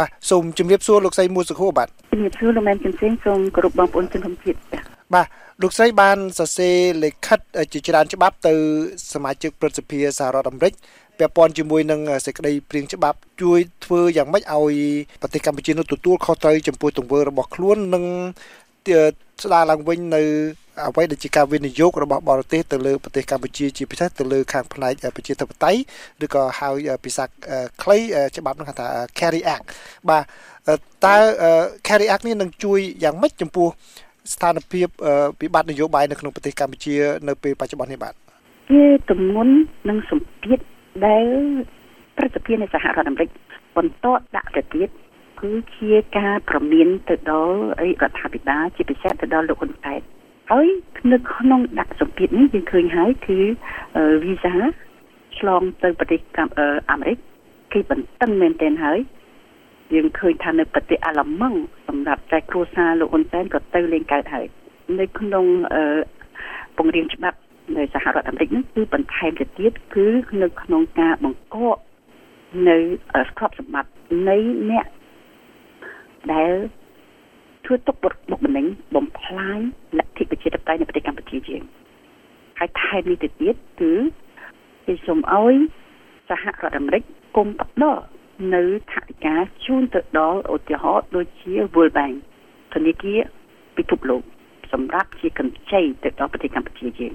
បាទសូមជម្រាបសួរលោកស្រីមួសុខូបាទជំរាបសួរលោកមែនជំសេងសូមគោរពបងប្អូនជនរួមជាតិបាទលោកស្រីបានសរសេរលិខិតជាច្រើនច្បាប់ទៅសមាជិកព្រឹទ្ធសភាសហរដ្ឋអាមេរិកពាក់ព័ន្ធជាមួយនឹងសេចក្តីព្រៀងច្បាប់ជួយធ្វើយ៉ាងម៉េចឲ្យប្រទេសកម្ពុជានោះទទួលខុសត្រូវចំពោះទង្វើរបស់ខ្លួននិងស្ដារឡើងវិញនៅ អ្វីដែលជាការវិនិយោគរបស់បរទេសទៅលើប្រទេសកម្ពុជាជាពិសេសទៅលើខាងផ្នែកប្រជាធិបតេយ្យឬក៏ហៅភាសាខ្លីច្បាប់នោះគេថា Carry Act បាទតើ Carry Act នេះនឹងជួយយ៉ាងម៉េចចំពោះស្ថានភាពវិបត្តិនយោបាយនៅក្នុងប្រទេសកម្ពុជា នៅពេលបច្ចុប្បន្ននេះបាទជាទំនុននិងសម្ពាធដែលប្រតិភិនៃសហរដ្ឋអាមេរិកបន្តដាក់ទៅទៀតគឺជាការប្រមានទៅដល់រដ្ឋាភិបាលជាពិសេសទៅដល់លោកហ៊ុនសែន ហើយនៅក្នុងដាក់សម្ពាធនេះយើងឃើញហើយគឺវីសាឆ្លងទៅប្រទេសអាមេរិកគេបន្តឹងមែនទែនហើយយើងឃើញថានៅប្រទេសអាល្លឺម៉ង់សម្រាប់តែគ្រួសារលោកហ៊ុនសែនក៏ទៅលេងកើតហើយនៅក្នុងពង្រៀងច្បាប់នៅសហរដ្ឋអាមេរិកនេះគឺបន្ថែមទៅទៀតគឺនៅក្នុងការបង្កកនៅស្គ្របសម្បត្តិនៃអ្នកដែល ធ្វើទុកបុកម្នេញបំផ្លាញលទ្ធិប្រជាធិបតេយ្យនៅប្រទេសកម្ពុជាយើងហើយថែមនេះទៅទៀតគឺគេសូមឲ្យសហរដ្ឋអាមេរិកគុំបដោនៅថវិកាជូនទៅដល់ឧទាហរណ៍ដូចជា World Bank ធនាគារពិភពលោកសម្រាប់ជាកម្ចីទៅដល់ប្រទេសកម្ពុជាយើង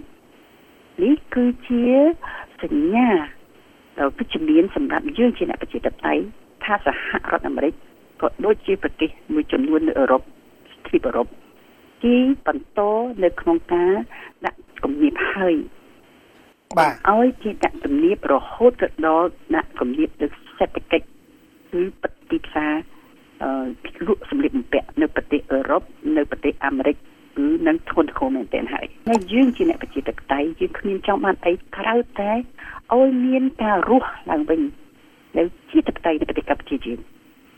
នេះគឺជាសញ្ញាវិជ្ជមានសម្រាប់យើងជាអ្នកប្រជាធិបតេយ្យថាសហរដ្ឋអាមេរិកក៏ដូចជាប្រទេសមួយចំនួននៅអឺរ៉ុប ទ្វីបអឺរ៉ុបទីបន្តនៅក្នុងការដាក់គំនាបហើយបាទឲ្យជាដាក់គំនាបរហូតទៅដល់ដាក់គំនាបទៅសេដ្ឋកិច្ចគឺប្រតិផ្សារអឺលក់សម្លៀកបំពាក់នៅប្រទេសអឺរ៉ុបនៅប្រទេសអាមេរិកគឺនឹងធ្ងន់ធ្ងរមែនទែនហើយហើយយើងជាអ្នកប្រជាធិបតេយ្យយើងគ្មានចង់បានអីក្រៅតែឲ្យមានការរស់ឡើងវិញនៅជាធិបតេយ្យនៅប្រទេសកម្ពុជាយើង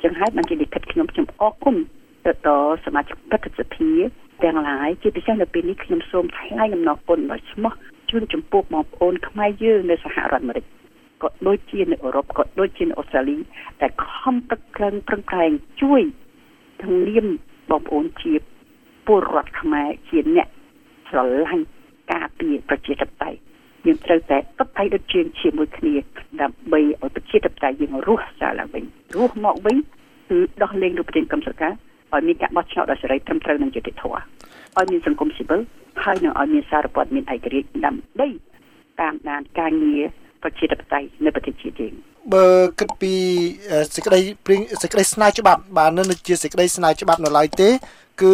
ចឹងហើយបានជាលិខិតខ្ញុំខ្ញុំអរគុណ ទៅដល់សមាជិកប្រតិសភាទាំងឡាយជាពិសេសនៅពេលនេះខ្ញុំសូមថ្លែងអំណរគុណដល់ឈ្មោះជូនចំពោះបងប្អូនខ្មែរយើងនៅសហរដ្ឋអាមេរិកក៏ដូចជានៅអឺរ៉ុបក៏ដូចជានៅអូស្ត្រាលីដែលខំប្រឹងប្រែងប្រឹងប្រែងជួយទាំងនាមបងប្អូនជាពលរដ្ឋខ្មែរជាអ្នកស្រឡាញ់ការពារប្រជាធិបតេយ្យយើងត្រូវតែតបដៃដូចជើងជាមួយគ្នាដើម្បីឲ្យប្រជាធិបតេយ្យយើងរស់សារឡើងវិញរស់មកវិញគឺដោះលែងរូបភាពកម្មសកា ឲ្យមានការបោះឆ្នោតដោយសេរីត្រឹមត្រូវនិងយុត្តិធម៌ឲ្យមានសង្គមស៊ីវិលហើយនឹងឲ្យមានសារព័ត៌មានឯករាជ្យដើម្បីតាមដានការងារប្រជាធិបតេយ្យនៅប្រទេសជាតិយើងបើគិតពីសេចក្តីព្រៀងសេចក្តីស្នើច្បាប់បាទនៅជាសេចក្តីស្នើច្បាប់នៅឡើយទេ គឺ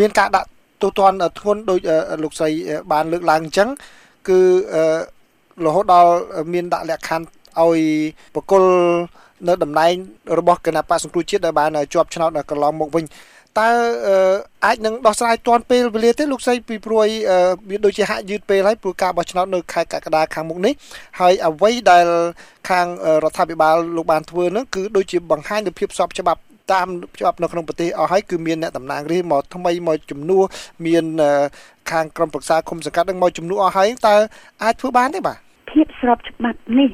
មានការដាក់ទូទាត់ធ្ងន់ដោយលោកស្រីបានលើកឡើងអញ្ចឹងគឺរហូតដល់មានដាក់លក្ខខណ្ឌឲ្យបកគល នៅតំណែងរបស់គណៈបកសង្គ្រោះជាតិដែលបានជាប់ឆ្នោតកន្លងមកវិញតើអាចនឹងដោះស្រាយទាន់ពេលវេលាទេលោកស្រីពីព្រួយវាដូចជាហាក់យឺតពេលហើយព្រោះការបោះឆ្នោតនៅខែកក្កដាខាងមុខនេះហើយអ្វីដែលខាងរដ្ឋាភិបាលលោកបានធ្វើនោះគឺដូចជាបង្ហាញនូវភាពស្របច្បាប់តាមច្បាប់នៅក្នុងប្រទេសអស់ហើយគឺមានអ្នកតំណាងរាស្ត្រមកថ្មីមកជំនួសមានខាងក្រមប្រឹក្សាគុំសង្កាត់នឹងមកជំនួសអស់ហើយតើអាចធ្វើបានទេបាទភាពស្របច្បាប់នេះ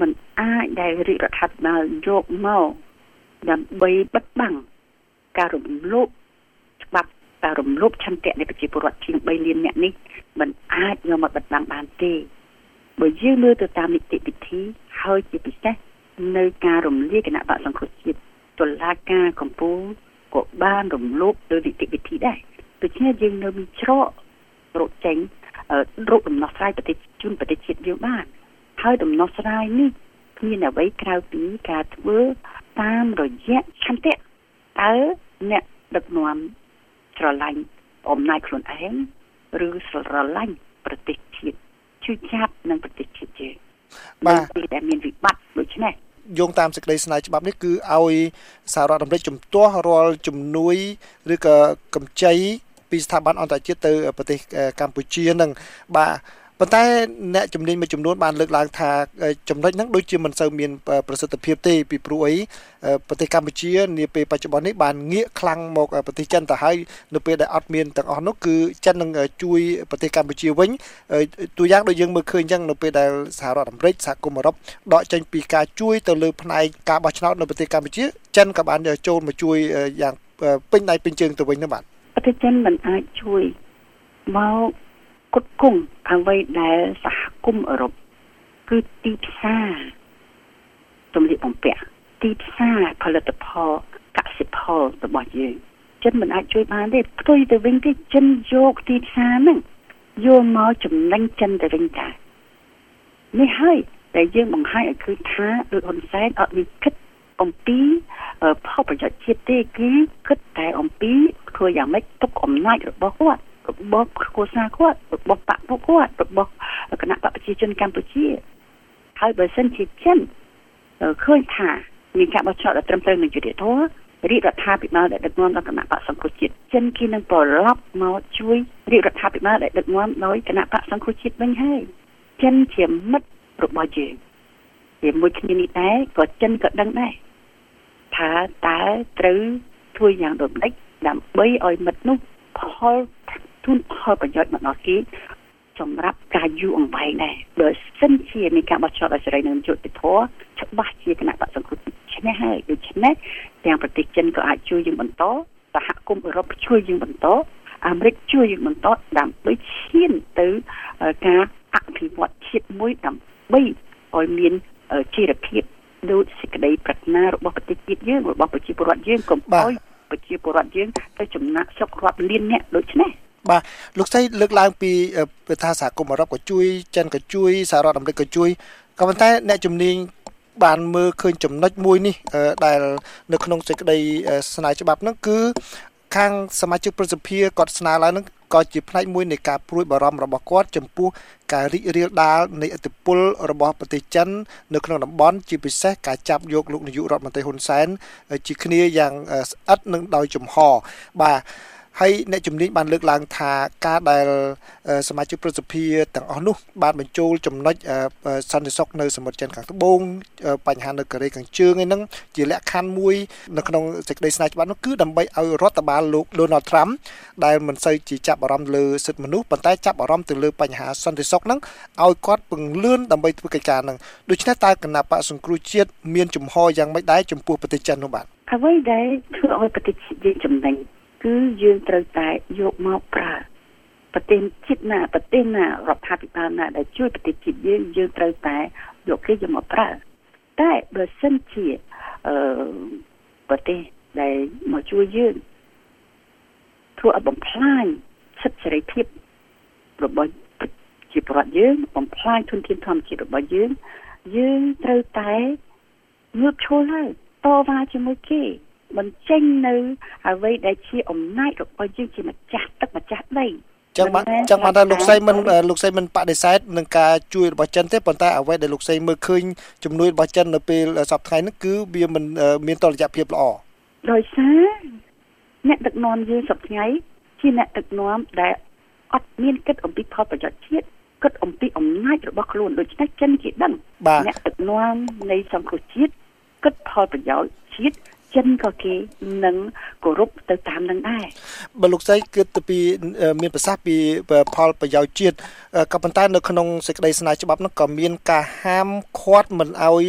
มันអាចដែលរាជរដ្ឋាភិបាលយកមកដើម្បីបិទបាំងការរំលោភច្បាប់ការរំលោភឆន្ទៈនៃប្រជាពលរដ្ឋជាង3លានអ្នកនេះมันអាចយកមកបិទបាំងបានទេបើយើងមើលទៅតាមនីតិវិធីហើយជាពិសេសនៅការរំលាយគណៈបកសង្គ្រោះជាតិតុលាការកំពូលក៏បានរំលោភលើនីតិវិធីដែរដូច្នេះយើងនៅមានច្រករកចេញរកដំណោះស្រាយប្រទេសជូនប្រទេសជាតិយើងបាន ហើយដំណោះស្រាយនេះគ្មានអ្វីក្រៅពីការធ្វើតាមរយៈឆន្ទៈតើអ្នកដឹកនាំស្រឡាញ់អំណាចខ្លួនឯងឬស្រឡាញ់ប្រទេសជាតិជួយចាប់នឹងប្រទេសជាតិយើងបាទពេលដែលមានវិបត្តិដូចនេះយោងតាមសេចក្តីស្នើច្បាប់នេះគឺឲ្យសហរដ្ឋអាមេរិកជំទាស់រាល់ជំនួយឬក៏កម្ចីពីស្ថាប័នអន្តរជាតិទៅប្រទេសកម្ពុជានឹងបាទ ប៉ុន្តែអ្នកជំនាញមួយចំនួនបានលើកឡើងថាចំណុចហ្នឹងដូចជាមិនសូវមានប្រសិទ្ធភាពទេពីព្រោះអីប្រទេសកម្ពុជានាពេលបច្ចុប្បន្ននេះបានងាកខ្លាំងមកប្រទេសចិនទៅហើយនៅពេលដែលអត់មានទាំងអស់នោះគឺចិននឹងជួយប្រទេសកម្ពុជាវិញទូយ៉ាងដូចយើងមើលឃើញអញ្ចឹងនៅពេលដែលសហរដ្ឋអាមេរិកសហគមន៍អឺរ៉ុបដកចេញពីការជួយទៅលើផ្នែកការបោះឆ្នោតនៅប្រទេសកម្ពុជាចិនក៏បានចូលមកជួយយ៉ាងពេញដៃពេញជើងទៅវិញនោះបាទប្រទេសចិនមិនអាចជួយមក គុតគង់អ្វីដែលសហគមន៍អឺរ៉ុបគឺទីផ្សារទំនិញបំពាក់ទីផ្សារផលិតផលកសិផលរបស់យើងចិនមិនអាចជួយបានទេផ្ទុយទៅវិញទេចិនយកទីផ្សារហ្នឹងយកមកចំណេញចិនទៅវិញតានេះហើយដែលយើងបង្ហាញឲ្យឃើញថាដូចហ៊ុនសែនអត់មានគិតអំពីផលប្រយោជន៍ជាតិទេគឺគិតតែអំពីធ្វើយ៉ាងម៉េចទុកអំណាចរបស់គាត់ របស់គ្រួសារគាត់របស់បកពួកគាត់របស់គណៈបកប្រជាជនកម្ពុជាហើយបើសិនជាចិនឃើញថាមានការបោះឆ្នោតដែលត្រឹមត្រូវនឹងយុត្តិធម៌រាជរដ្ឋាភិបាលដែលដឹកនាំដោយគណៈបកសង្គ្រោះជាតិចិនគេនឹងប្រឡប់មកជួយរាជរដ្ឋាភិបាលដែលដឹកនាំដោយគណៈបកសង្គ្រោះជាតិវិញហើយចិនជាមិត្តរបស់យើងជាមួយគ្នានេះដែរក៏ចិនក៏ដឹងដែរថាតើត្រូវធ្វើយ៉ាងដូចម្ដេចដើម្បីឲ្យមិត្តនោះផល ទូនផលប្រយោជន៍មកដល់គេសម្រាប់ការយូរអង្វែងដែរបើសិនជាមានការបោះឆ្នោតឲ្យសេរីនិងយុត្តិធម៌ច្បាស់ជាគណៈបកសង្គ្រោះឈ្នះហើយដូច្នេះទាំងប្រទេសចិនក៏អាចជួយយើងបន្តសហគមន៍អឺរ៉ុបជួយយើងបន្តអាមេរិកជួយយើងបន្តដើម្បីឈានទៅការអភិវឌ្ឍជាតិមួយដើម្បីឲ្យមានជីវភាពដូចសេចក្តីប្រាថ្នារបស់ប្រទេសជាតិយើងរបស់ប្រជាពលរដ្ឋយើងកុំឲ្យប្រជាពលរដ្ឋយើងទៅចំណាក់ស្រុករាប់លានអ្នកដូច្នេះ បាទលោកស្រីលើកឡើងពីថាសហគមន៍អឺរ៉ុបក៏ជួយចិនក៏ជួយសហរដ្ឋអាមេរិកក៏ជួយក៏ប៉ុន្តែអ្នកជំនាញបានមើលឃើញចំណុចមួយនេះដែលនៅក្នុងសេចក្តីស្នើច្បាប់ហ្នឹងគឺខាងសមាជិកប្រសិទ្ធិគាត់ស្នើឡើងហ្នឹងក៏ជាផ្នែកមួយនៃការព្រួយបារម្ភរបស់គាត់ចំពោះការរីករាលដាលនៃឥទ្ធិពលរបស់ប្រទេសចិននៅក្នុងតំបន់ជាពិសេសការចាប់យកលោកនាយករដ្ឋមន្ត្រីហ៊ុនសែនជាគ្នាយ៉ាងស្អិតនិងដោយចំហបាទ ហើយអ្នកជំនាញបានលើកឡើងថាការដែលសមាជិកប្រសិទ្ធិទាំងអស់នោះបានបញ្ចូលចំណុចសន្តិសុខនៅសមុទ្រចិនខាងត្បូងបញ្ហានៅកូរ៉េខាងជើងឯហ្នឹងជាលក្ខខណ្ឌមួយនៅក្នុងសេចក្តីស្នើច្បាប់នោះគឺដើម្បីឲ្យរដ្ឋបាលលោក Donald Trump ដែលមិនសូវជាចាប់អារម្មណ៍លើសិទ្ធិមនុស្សប៉ុន្តែចាប់អារម្មណ៍ទៅលើបញ្ហាសន្តិសុខហ្នឹងឲ្យគាត់ពង្លឿនដើម្បីធ្វើកិច្ចការហ្នឹងដូច្នេះតើគណៈបកសង្គ្រោះជាតិមានជំហរយ៉ាងម៉េចដែរចំពោះប្រទេសចិននោះបាទអ្វីដែលធ្វើឲ្យប្រទេសជាតិចំណេញ គឺយើងត្រូវតែយកមកប្រើប្រទេសជាតិណាប្រទេសណារដ្ឋាភិបាលណាដែលជួយប្រទេសជាតិយើងយើងត្រូវតែយកគេយកមកប្រើតែបើសិនជាអឺប្រទេសដែលមកជួយយើងធ្វើឲ្យបំផ្លាញសិទ្ធិសេរីភាពរបស់ជាប្រវត្តិយើងបំផ្លាញធនធានធម្មជាតិរបស់យើងយើងត្រូវតែងើបឈរឡើងតវ៉ាជាមួយគេ បញ្ចេញនៅអ្វីដែលជាអំណាចរបស់យើងជាម្ចាស់ទឹកម្ចាស់ដីចឹងបានចឹងបានថាលោកសីមិនលោកសីមិនបដិសេធនឹងការជួយរបស់ចិនទេប៉ុន្តែអ្វីដែលលោកសីមើលឃើញជំនួយរបស់ចិននៅពេលសប្តាហ៍នេះគឺវាមិនមានតលយៈភាពល្អដោយសារអ្នកដឹកនាំយើងសប្តាហ៍ជាអ្នកដឹកនាំដែលអត់មានគិតអំពីផលប្រយោជន៍ជាតិគិតអំពីអំណាចរបស់ខ្លួនដូច្នេះចិនគេដឹងអ្នកដឹកនាំនៃសង្គមជាតិគិតផលប្រយោជន៍ជាតិ ចិនក៏គេនឹងគោរពទៅតាមនឹងដែរបើលោកស្រីគិតទៅពីមានប្រសាសន៍ពីផលប្រយោជន៍ជាតិក៏ប៉ុន្តែនៅក្នុងសេចក្តីស្នើច្បាប់នោះក៏មានការហាមឃាត់មិនឲ្យ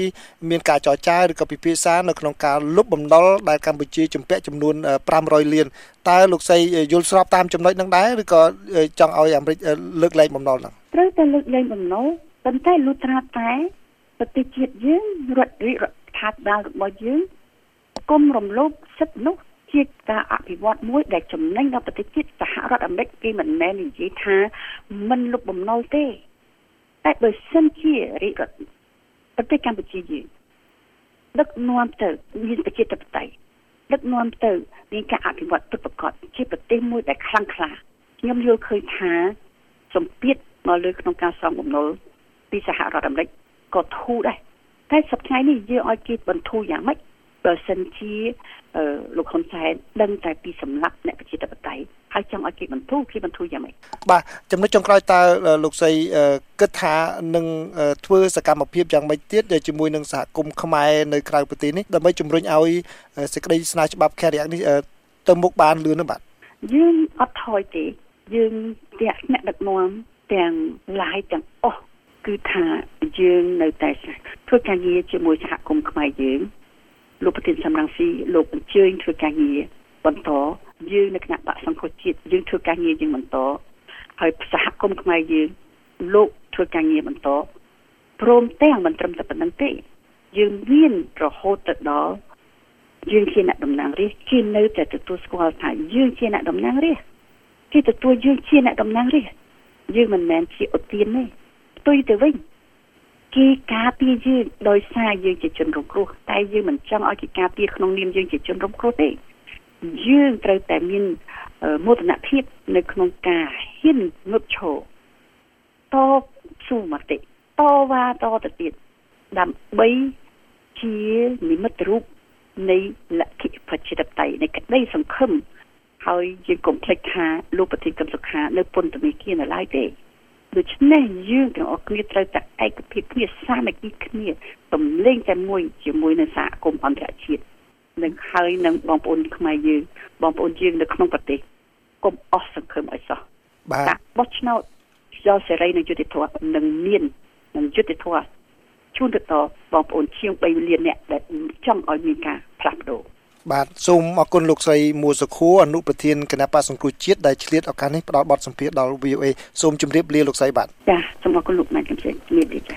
មានការចរចាឬក៏ពិភាក្សានៅក្នុងការលុបបំណុលដែលកម្ពុជាជំពាក់ចំនួន500លានតើលោកស្រីយល់ស្របតាមចំណុចនឹងដែរឬក៏ចង់ឲ្យអាមេរិកលើកលែងបំណុលហ្នឹងត្រូវតែលើកលែងបំណុលប៉ុន្តែលុះត្រាតែប្រទេសជាតិយើងរដ្ឋរដ្ឋាភិបាលរបស់យើង គុំរំលោភសិទ្ធិនោះជាការអភិវឌ្ឍមួយដែលចំណេញដល់ប្រទេសជាតិសហរដ្ឋអាមេរិកគេមិនមែននិយាយថាមិនលុបបំណុលទេតែបើសិនជារាជរដ្ឋប្រទេសកម្ពុជាយើងដឹកនាំទៅមានប្រជាធិបតេយ្យដឹកនាំទៅមានការអភិវឌ្ឍពិតប្រាកដជាប្រទេសមួយដែលខ្លាំងក្លាខ្ញុំយល់ឃើញថាសម្ពាធមកលើក្នុងការសងបំណុលពីសហរដ្ឋអាមេរិកក៏ធូរដែរតែសប្តាហ៍នេះយើងឲ្យគេបន្ធូរយ៉ាងម៉េច បើសិនជាលោកហ៊ុនសែនដឹងតែពីសម្លាប់អ្នកប្រជាធិបតេយ្យហើយចង់ឲ្យគេបន្ធូរគេបន្ធូរយ៉ាងម៉េចបាទចំណុចចុងក្រោយតើលោកស្រីគិតថានឹងធ្វើសកម្មភាពយ៉ាងម៉េចទៀតជាមួយនឹងសហគមន៍ខ្មែរនៅក្រៅប្រទេសនេះដើម្បីជំរុញឲ្យសេចក្តីស្នើច្បាប់ខេរិយនេះទៅមុខបានលឿននោះបាទយើងអត់ថយទេយើងទាំងអ្នកដឹកនាំទាំងឡាយទាំងអស់គឺថាយើងនៅតែធ្វើការងារជាមួយសហគមន៍ខ្មែរយើង លោកប្រធានសំរងស៊ីលោកអញ្ជើញធ្វើការងារបន្តយើងនៅគណៈបកសង្គ្រោះជាតិយើងធ្វើការងារយើងបន្តហើយសហគមន៍ខ្មែរយើងលោកធ្វើការងារបន្តព្រមទាំងមិនត្រឹមតែប៉ុណ្្នឹងទេយើងមានរហូតទៅដល់យើងជាអ្នកតំណាងរាស្ត្រគេនៅតែទទួលស្គាល់ថាយើងជាអ្នកតំណាងរាស្ត្រគេទទួលយើងជាអ្នកតំណាងរាស្ត្រយើងមិនមែនជាឧទានទេផ្ទុយទៅវិញ គេការពារយើងដោយសារយើងជាជនរងគ្រោះតែយើងមិនចង់ឲ្យគេការពារក្នុងនាមយើងជាជនរងគ្រោះទេយើងត្រូវតែមានមោទនភាពនៅក្នុងការហ៊ានងើបឈរតស៊ូមតិតវ៉ាតទៅទៀតដើម្បីជានិមិត្តរូបនៃលទ្ធិប្រជាធិបតេយ្យនៃក្តីសង្ឃឹមហើយយើងកុំភ្លេចថាលោកប្រធានកឹមសុខានៅពន្ធនាគារនៅឡើយទេ ដូច្នេះយើងទាំងអស់គ្នាត្រូវតែឯកភាពគ្នាសាមគ្គីគ្នាទំលែងតែមួយជាមួយនឹងសហគមន៍អន្តរជាតិនឹងហើយនឹងបងប្អូនខ្មែរយើងបងប្អូនយើងនៅក្នុងប្រទេសកុំអស់សង្ឃឹមឲ្យសោះបាទបោះឆ្នោតយកសេរីនិងយុត្តិធម៌នឹងមាននឹងយុត្តិធម៌ជូនទៅដល់បងប្អូនជាង3លានអ្នកដែលចង់ឲ្យមានការផ្លាស់ ប្ដូរបាទសូមអរគុណលោកស្រីមួសុខួរអនុប្រធានគណៈបកសង្គ្រោះជាតិដែលឆ្លៀតឱកាសនេះផ្ដល់បទសម្ភាសន៍ដល់ VOA សូមជម្រាបលាលោកស្រីបាទចាសូមអរគុណលោកម៉ែនកំសែងជំរាបលាចា